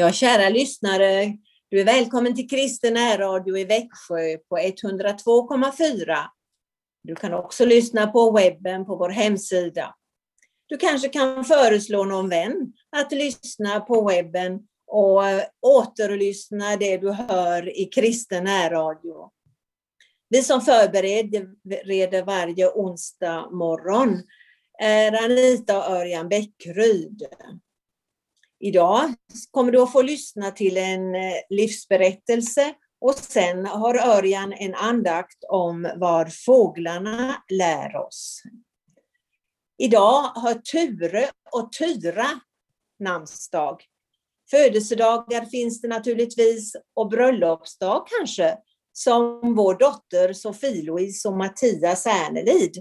Ja, kära lyssnare, du är välkommen till Kristen närradio i Växjö på 102,4. Du kan också lyssna på webben på vår hemsida. Du kanske kan föreslå någon vän att lyssna på webben och återlyssna det du hör i Kristen närradio. Vi som förbereder varje onsdag morgon är Anita och Örjan Bäckryd. Idag kommer du att få lyssna till en eh, livsberättelse och sen har Örjan en andakt om vad fåglarna lär oss. Idag har Ture och Tyra namnsdag. Födelsedagar finns det naturligtvis och bröllopsdag kanske, som vår dotter Sofie-Louise och Mattias Ernelid.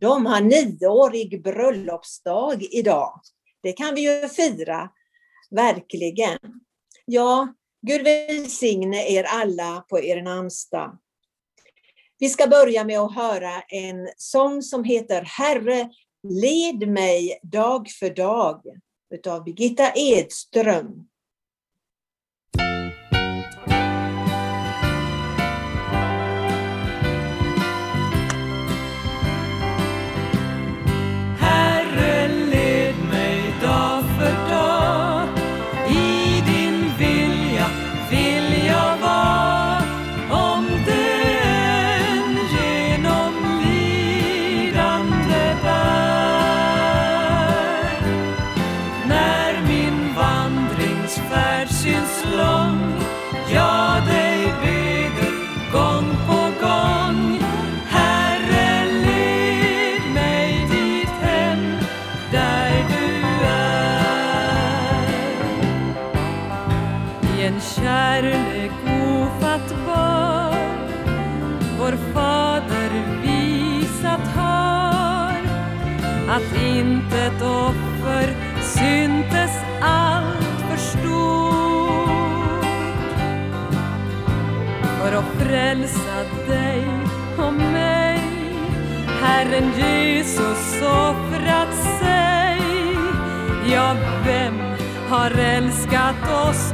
De har nioårig bröllopsdag idag. Det kan vi ju fira Verkligen. Ja, Gud välsigne er alla på er namnsdag. Vi ska börja med att höra en sång som heter Herre, led mig dag för dag utav Birgitta Edström. Herren Jesus offrat sig. Ja, vem har älskat oss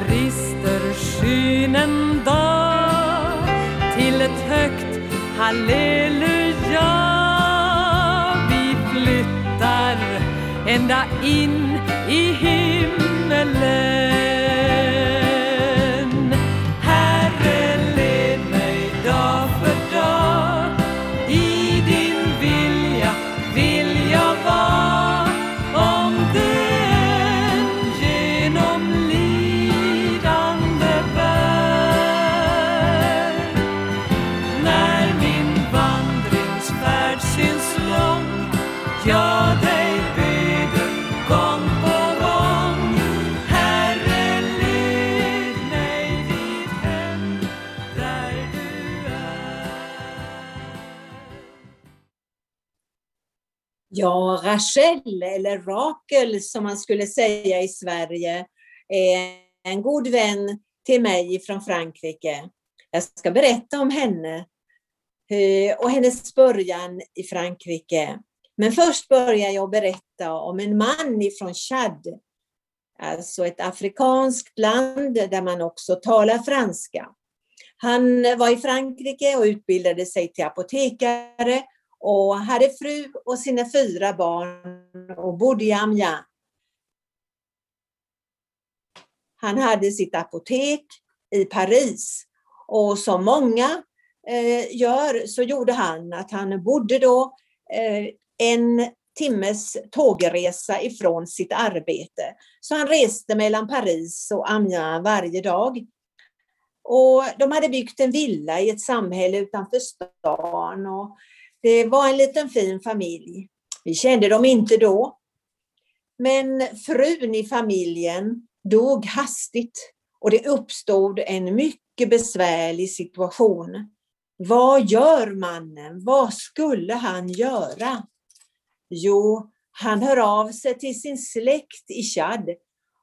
brister skyn en dag till ett högt halleluja. Vi flyttar ända in i himlen Ja, Rachel, eller Rakel som man skulle säga i Sverige, är en god vän till mig från Frankrike. Jag ska berätta om henne eh, och hennes början i Frankrike. Men först börjar jag berätta om en man ifrån Chad, alltså ett afrikanskt land där man också talar franska. Han var i Frankrike och utbildade sig till apotekare och hade fru och sina fyra barn och bodde i Amja. Han hade sitt apotek i Paris och som många eh, gör så gjorde han att han bodde då eh, en timmes tågresa ifrån sitt arbete. Så han reste mellan Paris och Amiens varje dag. Och de hade byggt en villa i ett samhälle utanför stan och det var en liten fin familj. Vi kände dem inte då. Men frun i familjen dog hastigt och det uppstod en mycket besvärlig situation. Vad gör mannen? Vad skulle han göra? Jo, han hör av sig till sin släkt i Tchad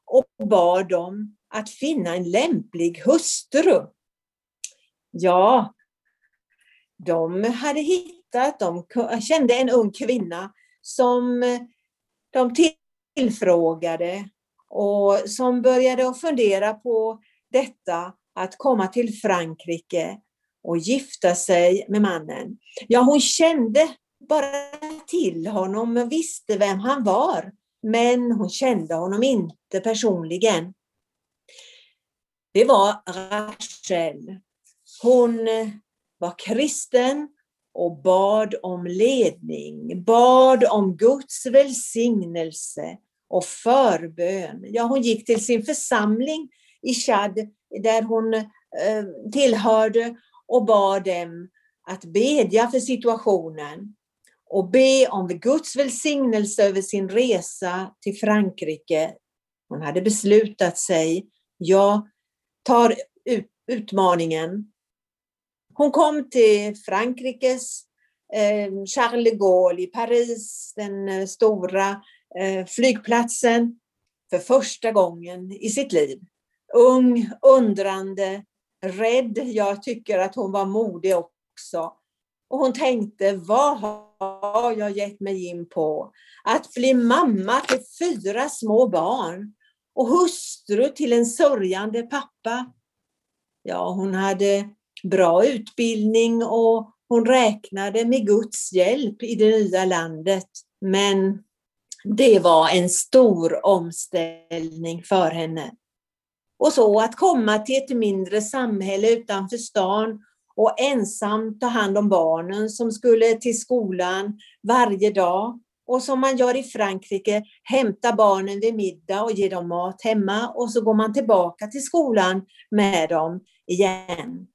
och bad dem att finna en lämplig hustru. Ja, de hade hittat, de kände en ung kvinna som eh, de tillfrågade och som började att fundera på detta att komma till Frankrike och gifta sig med mannen. Ja, hon kände bara till honom och visste vem han var, men hon kände honom inte personligen. Det var Rachel. Hon eh, var kristen och bad om ledning, bad om Guds välsignelse och förbön. Ja, hon gick till sin församling i Chad där hon eh, tillhörde och bad dem att bedja för situationen och be om Guds välsignelse över sin resa till Frankrike. Hon hade beslutat sig, jag tar utmaningen. Hon kom till Frankrikes eh, Charles de Gaulle i Paris, den eh, stora eh, flygplatsen, för första gången i sitt liv. Ung, undrande, rädd. Jag tycker att hon var modig också. Och hon tänkte, vad har jag gett mig in på? Att bli mamma till fyra små barn och hustru till en sörjande pappa. Ja, hon hade bra utbildning och hon räknade med Guds hjälp i det nya landet. Men det var en stor omställning för henne. Och så att komma till ett mindre samhälle utanför stan och ensam ta hand om barnen som skulle till skolan varje dag. Och som man gör i Frankrike, hämta barnen vid middag och ge dem mat hemma och så går man tillbaka till skolan med dem igen.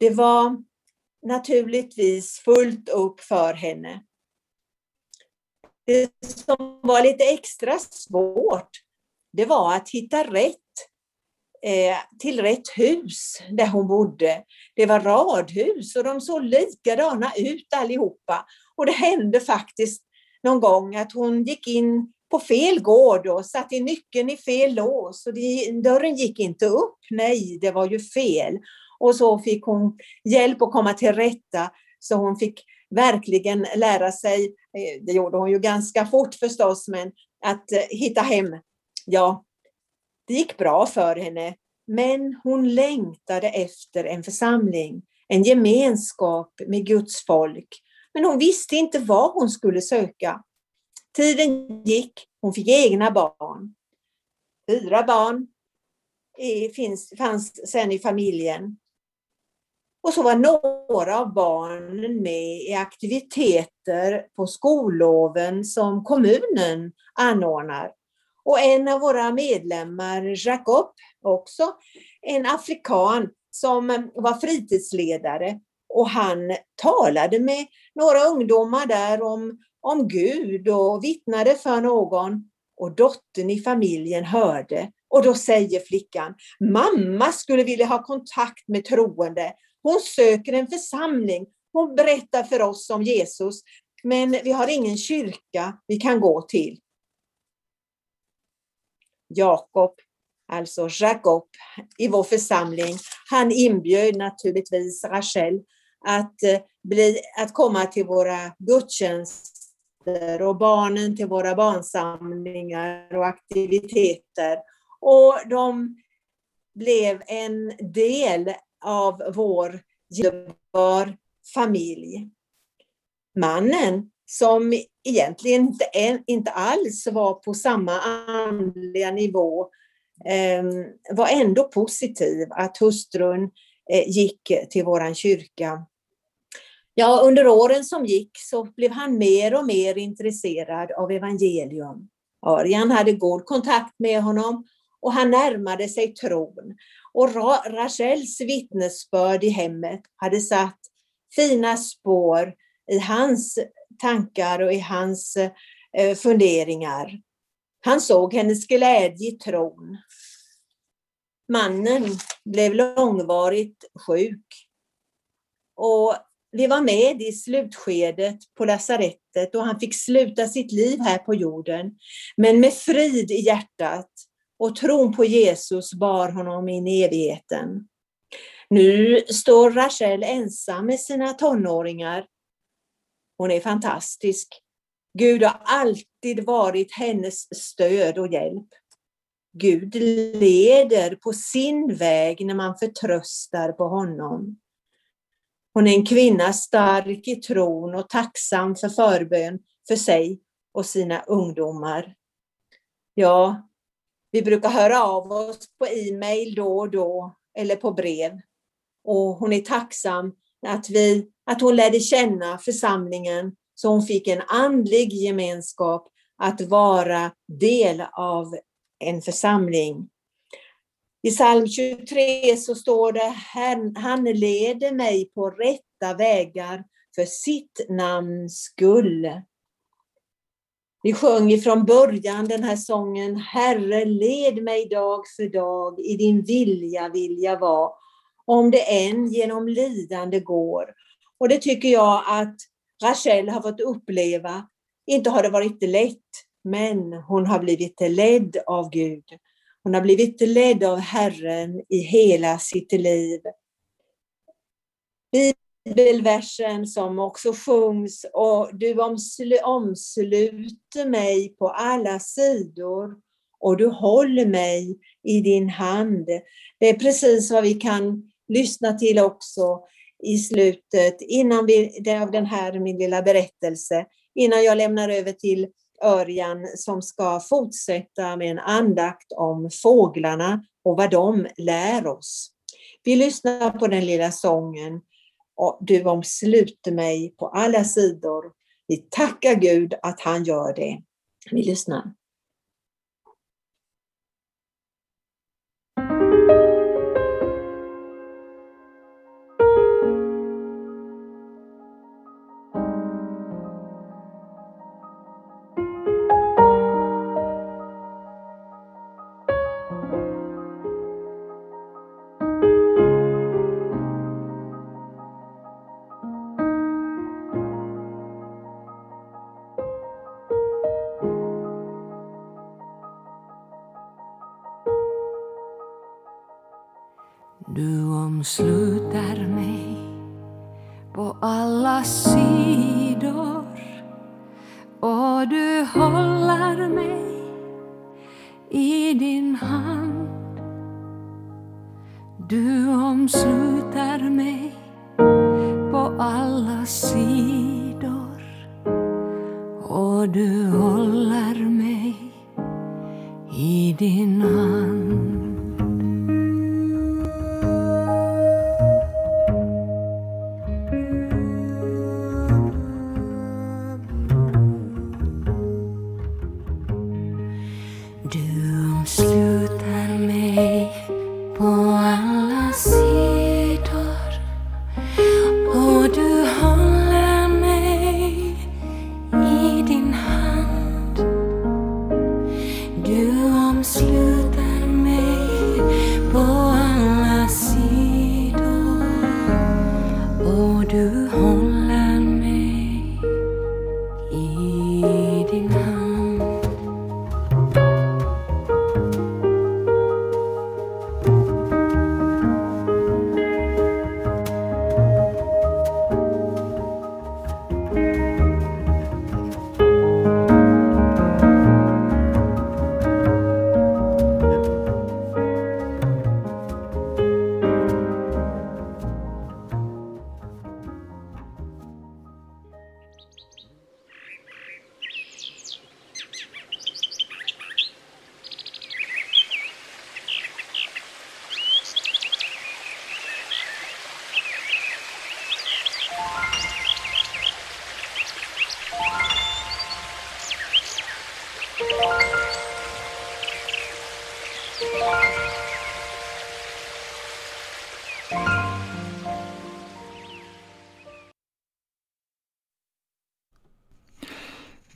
Det var naturligtvis fullt upp för henne. Det som var lite extra svårt, det var att hitta rätt eh, till rätt hus där hon bodde. Det var radhus och de såg likadana ut allihopa. Och det hände faktiskt någon gång att hon gick in på fel gård och satte in nyckeln i fel lås och det, dörren gick inte upp. Nej, det var ju fel. Och så fick hon hjälp att komma till rätta så hon fick verkligen lära sig, eh, det gjorde hon ju ganska fort förstås, men att eh, hitta hem. Ja, det gick bra för henne, men hon längtade efter en församling, en gemenskap med Guds folk. Men hon visste inte vad hon skulle söka. Tiden gick, hon fick egna barn. Fyra barn eh, finns, fanns sen i familjen. Och så var några av barnen med i aktiviteter på skolloven som kommunen anordnar. Och en av våra medlemmar, Jacob, också en afrikan som var fritidsledare och han talade med några ungdomar där om, om Gud och vittnade för någon. Och dottern i familjen hörde och då säger flickan, mamma skulle vilja ha kontakt med troende. Hon söker en församling. Hon berättar för oss om Jesus, men vi har ingen kyrka vi kan gå till. Jakob, alltså Jakob, i vår församling, han inbjöd naturligtvis Rachel att, eh, bli, att komma till våra gudstjänster och barnen till våra barnsamlingar och aktiviteter. Och de blev en del av vår djurbar familj. Mannen, som egentligen inte, inte alls var på samma andliga nivå, eh, var ändå positiv att hustrun eh, gick till våran kyrka. Ja, under åren som gick så blev han mer och mer intresserad av evangelium. Örjan hade god kontakt med honom och han närmade sig tron. Och Rachels vittnesbörd i hemmet hade satt fina spår i hans tankar och i hans eh, funderingar. Han såg hennes glädje i tron. Mannen blev långvarigt sjuk. Och vi var med i slutskedet på lasarettet och han fick sluta sitt liv här på jorden. Men med frid i hjärtat och tron på Jesus bar honom in i evigheten. Nu står Rachel ensam med sina tonåringar. Hon är fantastisk. Gud har alltid varit hennes stöd och hjälp. Gud leder på sin väg när man förtröstar på honom. Hon är en kvinna stark i tron och tacksam för förbön för sig och sina ungdomar. Ja, vi brukar höra av oss på e-mail då och då eller på brev. Och hon är tacksam att, vi, att hon lärde känna församlingen så hon fick en andlig gemenskap att vara del av en församling. I psalm 23 så står det, han leder mig på rätta vägar för sitt namns skull. Vi sjöng från början den här sången, Herre led mig dag för dag, i din vilja vill jag vara, om det än genom lidande går. Och det tycker jag att Rachel har fått uppleva. Inte har det varit lätt, men hon har blivit ledd av Gud. Hon har blivit ledd av Herren i hela sitt liv. Bibelversen som också sjungs och du omsluter mig på alla sidor och du håller mig i din hand. Det är precis vad vi kan lyssna till också i slutet innan vi, av den här min lilla berättelse, innan jag lämnar över till Örjan som ska fortsätta med en andakt om fåglarna och vad de lär oss. Vi lyssnar på den lilla sången och Du omsluter mig på alla sidor. Vi tackar Gud att han gör det. Vi lyssnar.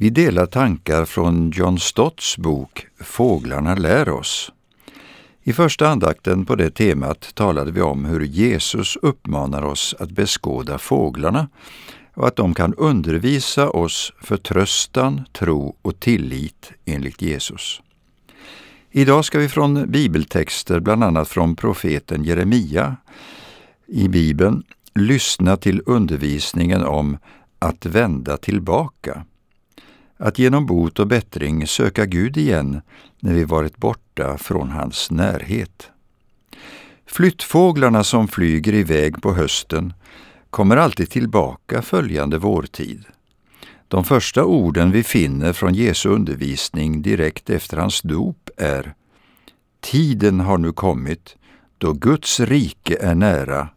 Vi delar tankar från John Stotts bok Fåglarna lär oss. I första andakten på det temat talade vi om hur Jesus uppmanar oss att beskåda fåglarna och att de kan undervisa oss förtröstan, tro och tillit enligt Jesus. Idag ska vi från bibeltexter, bland annat från profeten Jeremia i Bibeln, lyssna till undervisningen om att vända tillbaka. Att genom bot och bättring söka Gud igen när vi varit borta från hans närhet. Flyttfåglarna som flyger iväg på hösten kommer alltid tillbaka följande vårtid. De första orden vi finner från Jesu undervisning direkt efter hans dop är Tiden har nu kommit då Guds rike är nära.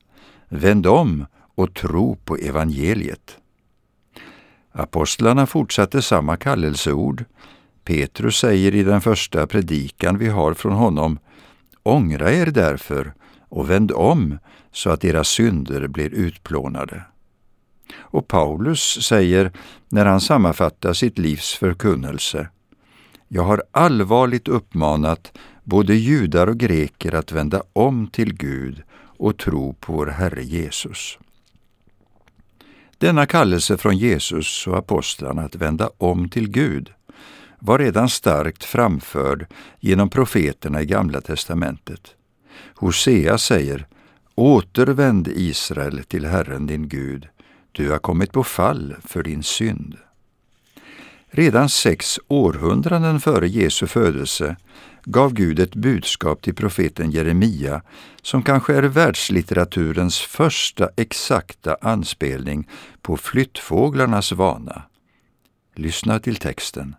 Vänd om och tro på evangeliet. Apostlarna fortsatte samma kallelseord. Petrus säger i den första predikan vi har från honom Ångra er därför och vänd om så att era synder blir utplånade. Och Paulus säger när han sammanfattar sitt livs förkunnelse Jag har allvarligt uppmanat både judar och greker att vända om till Gud och tro på vår Herre Jesus. Denna kallelse från Jesus och apostlarna att vända om till Gud var redan starkt framförd genom profeterna i Gamla testamentet. Hosea säger Återvänd Israel till Herren din Gud, du har kommit på fall för din synd. Redan sex århundraden före Jesu födelse gav Gud ett budskap till profeten Jeremia som kanske är världslitteraturens första exakta anspelning på flyttfåglarnas vana. Lyssna till texten.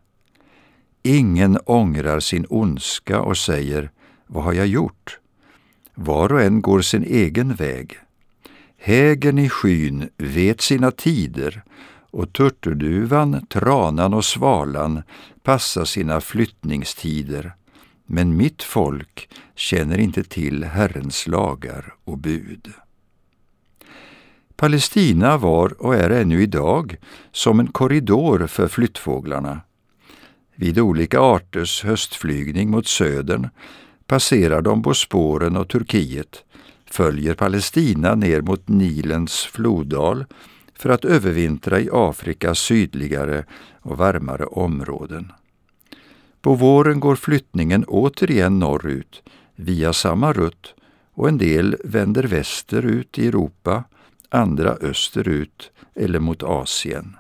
Ingen ångrar sin ondska och säger ”Vad har jag gjort?” Var och en går sin egen väg. Hägen i skyn vet sina tider och turturduvan, tranan och svalan passar sina flyttningstider men mitt folk känner inte till Herrens lagar och bud. Palestina var och är ännu idag som en korridor för flyttfåglarna. Vid olika arters höstflygning mot södern passerar de Bosporen och Turkiet, följer Palestina ner mot Nilens floddal för att övervintra i Afrikas sydligare och varmare områden. På våren går flyttningen återigen norrut via samma rutt och en del vänder västerut i Europa, andra österut eller mot Asien.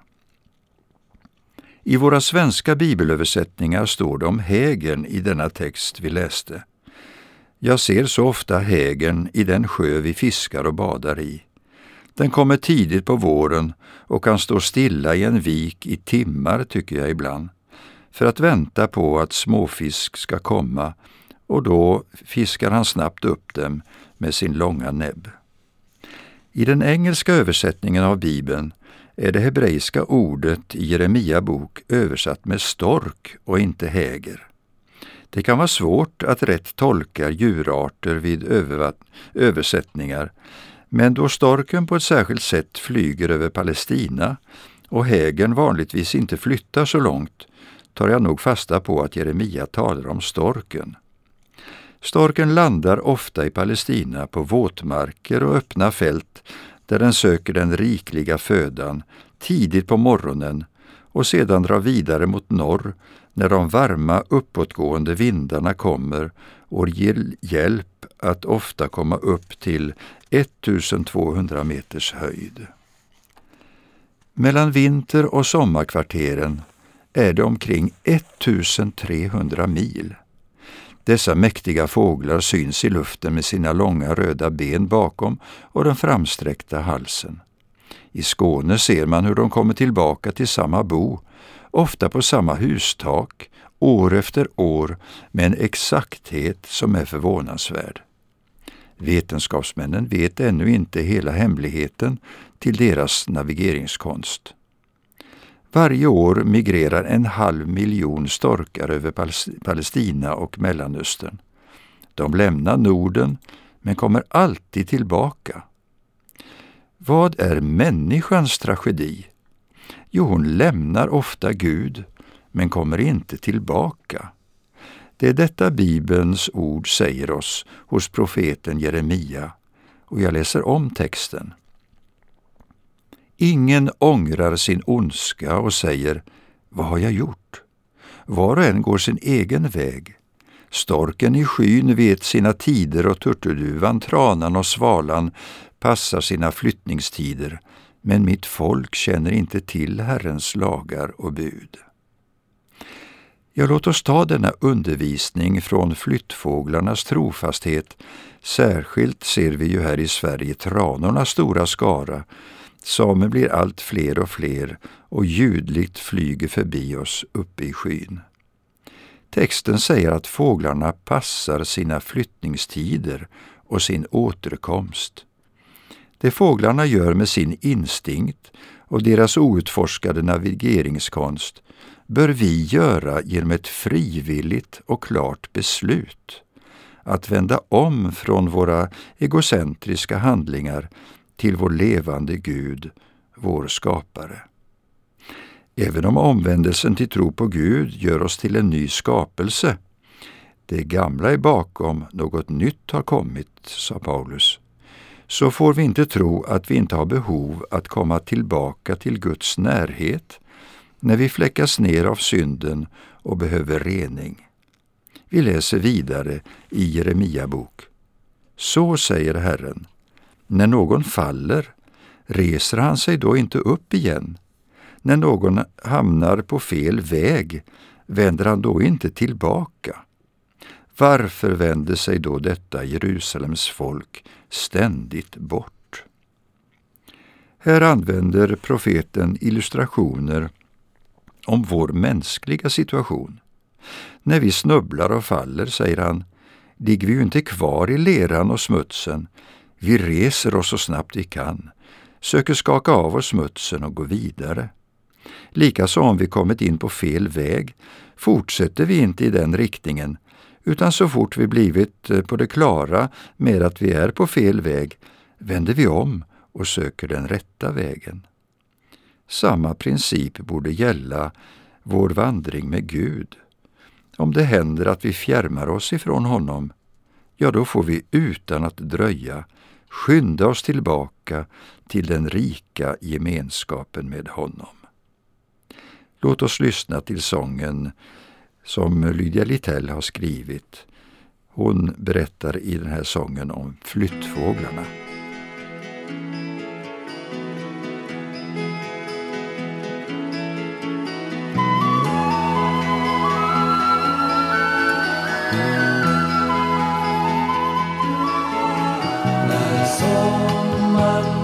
I våra svenska bibelöversättningar står det om hägern i denna text vi läste. Jag ser så ofta hägern i den sjö vi fiskar och badar i. Den kommer tidigt på våren och kan stå stilla i en vik i timmar, tycker jag ibland för att vänta på att småfisk ska komma och då fiskar han snabbt upp dem med sin långa näbb. I den engelska översättningen av Bibeln är det hebreiska ordet i Jeremia bok översatt med stork och inte häger. Det kan vara svårt att rätt tolka djurarter vid översättningar, men då storken på ett särskilt sätt flyger över Palestina och hägern vanligtvis inte flyttar så långt tar jag nog fasta på att Jeremia talar om storken. Storken landar ofta i Palestina på våtmarker och öppna fält där den söker den rikliga födan tidigt på morgonen och sedan drar vidare mot norr när de varma uppåtgående vindarna kommer och ger hjälp att ofta komma upp till 1200 meters höjd. Mellan vinter och sommarkvarteren är det omkring 1300 mil. Dessa mäktiga fåglar syns i luften med sina långa röda ben bakom och den framsträckta halsen. I Skåne ser man hur de kommer tillbaka till samma bo, ofta på samma hustak, år efter år med en exakthet som är förvånansvärd. Vetenskapsmännen vet ännu inte hela hemligheten till deras navigeringskonst. Varje år migrerar en halv miljon storkar över Palestina och Mellanöstern. De lämnar Norden men kommer alltid tillbaka. Vad är människans tragedi? Jo, hon lämnar ofta Gud, men kommer inte tillbaka. Det är detta Bibelns ord säger oss hos profeten Jeremia, och jag läser om texten. Ingen ångrar sin ondska och säger ”Vad har jag gjort?” Var och en går sin egen väg. Storken i skyn vet sina tider och turturduvan, tranan och svalan passar sina flyttningstider, men mitt folk känner inte till Herrens lagar och bud. Ja, låt oss ta denna undervisning från flyttfåglarnas trofasthet. Särskilt ser vi ju här i Sverige tranornas stora skara Samer blir allt fler och fler och ljudligt flyger förbi oss uppe i skyn. Texten säger att fåglarna passar sina flyttningstider och sin återkomst. Det fåglarna gör med sin instinkt och deras outforskade navigeringskonst bör vi göra genom ett frivilligt och klart beslut att vända om från våra egocentriska handlingar till vår levande Gud, vår skapare. Även om omvändelsen till tro på Gud gör oss till en ny skapelse, det gamla är bakom, något nytt har kommit, sa Paulus, så får vi inte tro att vi inte har behov att komma tillbaka till Guds närhet när vi fläckas ner av synden och behöver rening. Vi läser vidare i Jeremia bok. Så säger Herren, när någon faller, reser han sig då inte upp igen? När någon hamnar på fel väg, vänder han då inte tillbaka? Varför vänder sig då detta Jerusalems folk ständigt bort? Här använder profeten illustrationer om vår mänskliga situation. När vi snubblar och faller, säger han, ligger vi ju inte kvar i leran och smutsen, vi reser oss så snabbt vi kan, söker skaka av oss smutsen och gå vidare. Likaså om vi kommit in på fel väg fortsätter vi inte i den riktningen, utan så fort vi blivit eh, på det klara med att vi är på fel väg vänder vi om och söker den rätta vägen. Samma princip borde gälla vår vandring med Gud. Om det händer att vi fjärmar oss ifrån honom, ja, då får vi utan att dröja skynda oss tillbaka till den rika gemenskapen med honom. Låt oss lyssna till sången som Lydia Littell har skrivit. Hon berättar i den här sången om flyttfåglarna.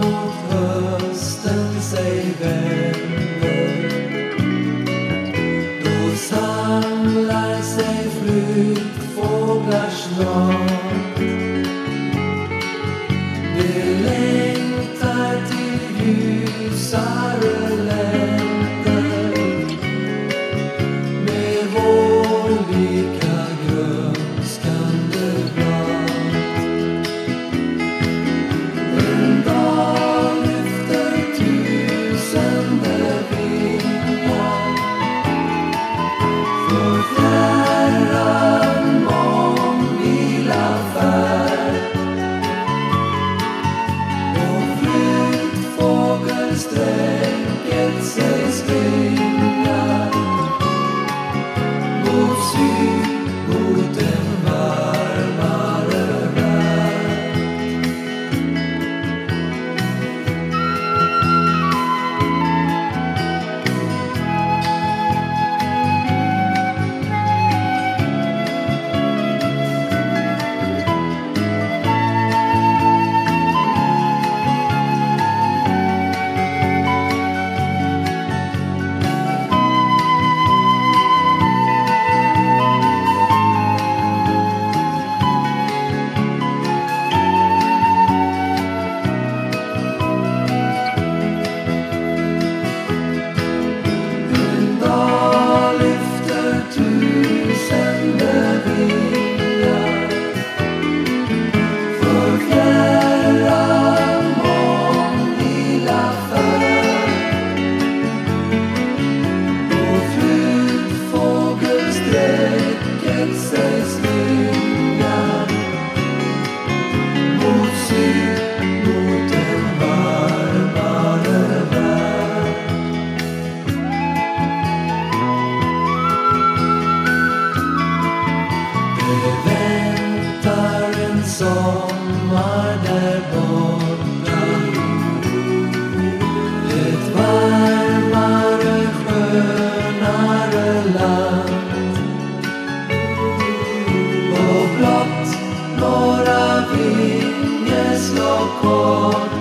mot hösten sig vänder då samlar sig flyttfåglars lag Lord.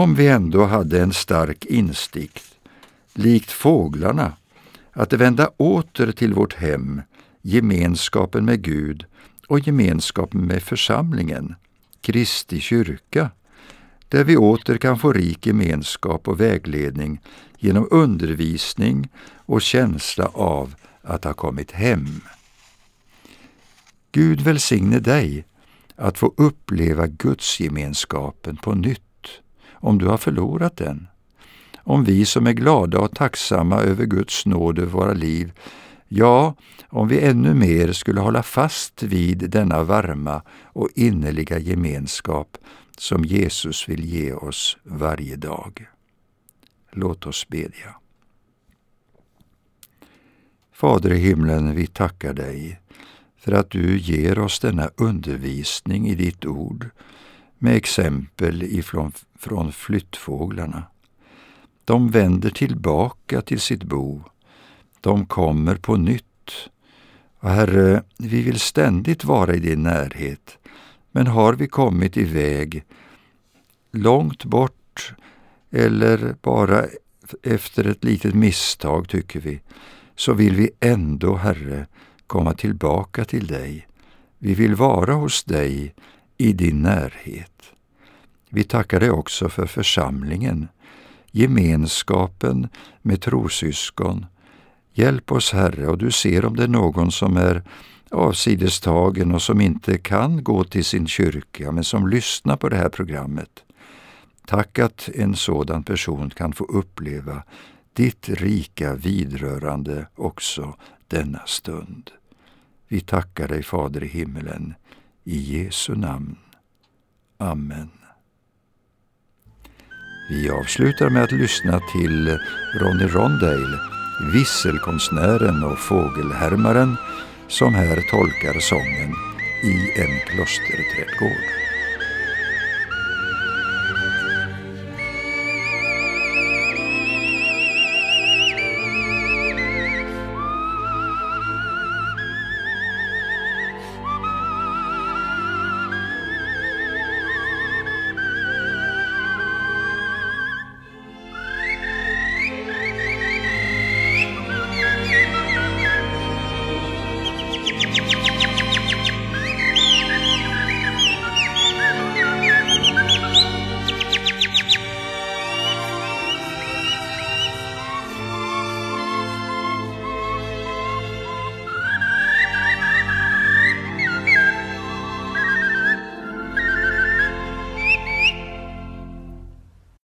Om vi ändå hade en stark instikt, likt fåglarna, att vända åter till vårt hem, gemenskapen med Gud och gemenskapen med församlingen, Kristi kyrka, där vi åter kan få rik gemenskap och vägledning genom undervisning och känsla av att ha kommit hem. Gud välsigne dig att få uppleva gudsgemenskapen på nytt om du har förlorat den. Om vi som är glada och tacksamma över Guds nåd över våra liv, ja, om vi ännu mer skulle hålla fast vid denna varma och innerliga gemenskap som Jesus vill ge oss varje dag. Låt oss bedja. Fader i himlen, vi tackar dig för att du ger oss denna undervisning i ditt ord med exempel ifrån, från flyttfåglarna. De vänder tillbaka till sitt bo. De kommer på nytt. Och Herre, vi vill ständigt vara i din närhet. Men har vi kommit iväg långt bort eller bara efter ett litet misstag, tycker vi, så vill vi ändå, Herre, komma tillbaka till dig. Vi vill vara hos dig i din närhet. Vi tackar dig också för församlingen, gemenskapen med trosyskon. Hjälp oss, Herre, och du ser om det är någon som är avsidestagen och som inte kan gå till sin kyrka, men som lyssnar på det här programmet. Tack att en sådan person kan få uppleva ditt rika vidrörande också denna stund. Vi tackar dig, Fader i himmelen, i Jesu namn. Amen. Vi avslutar med att lyssna till Ronny Rondale, visselkonstnären och fågelhärmaren, som här tolkar sången i en klosterträdgård.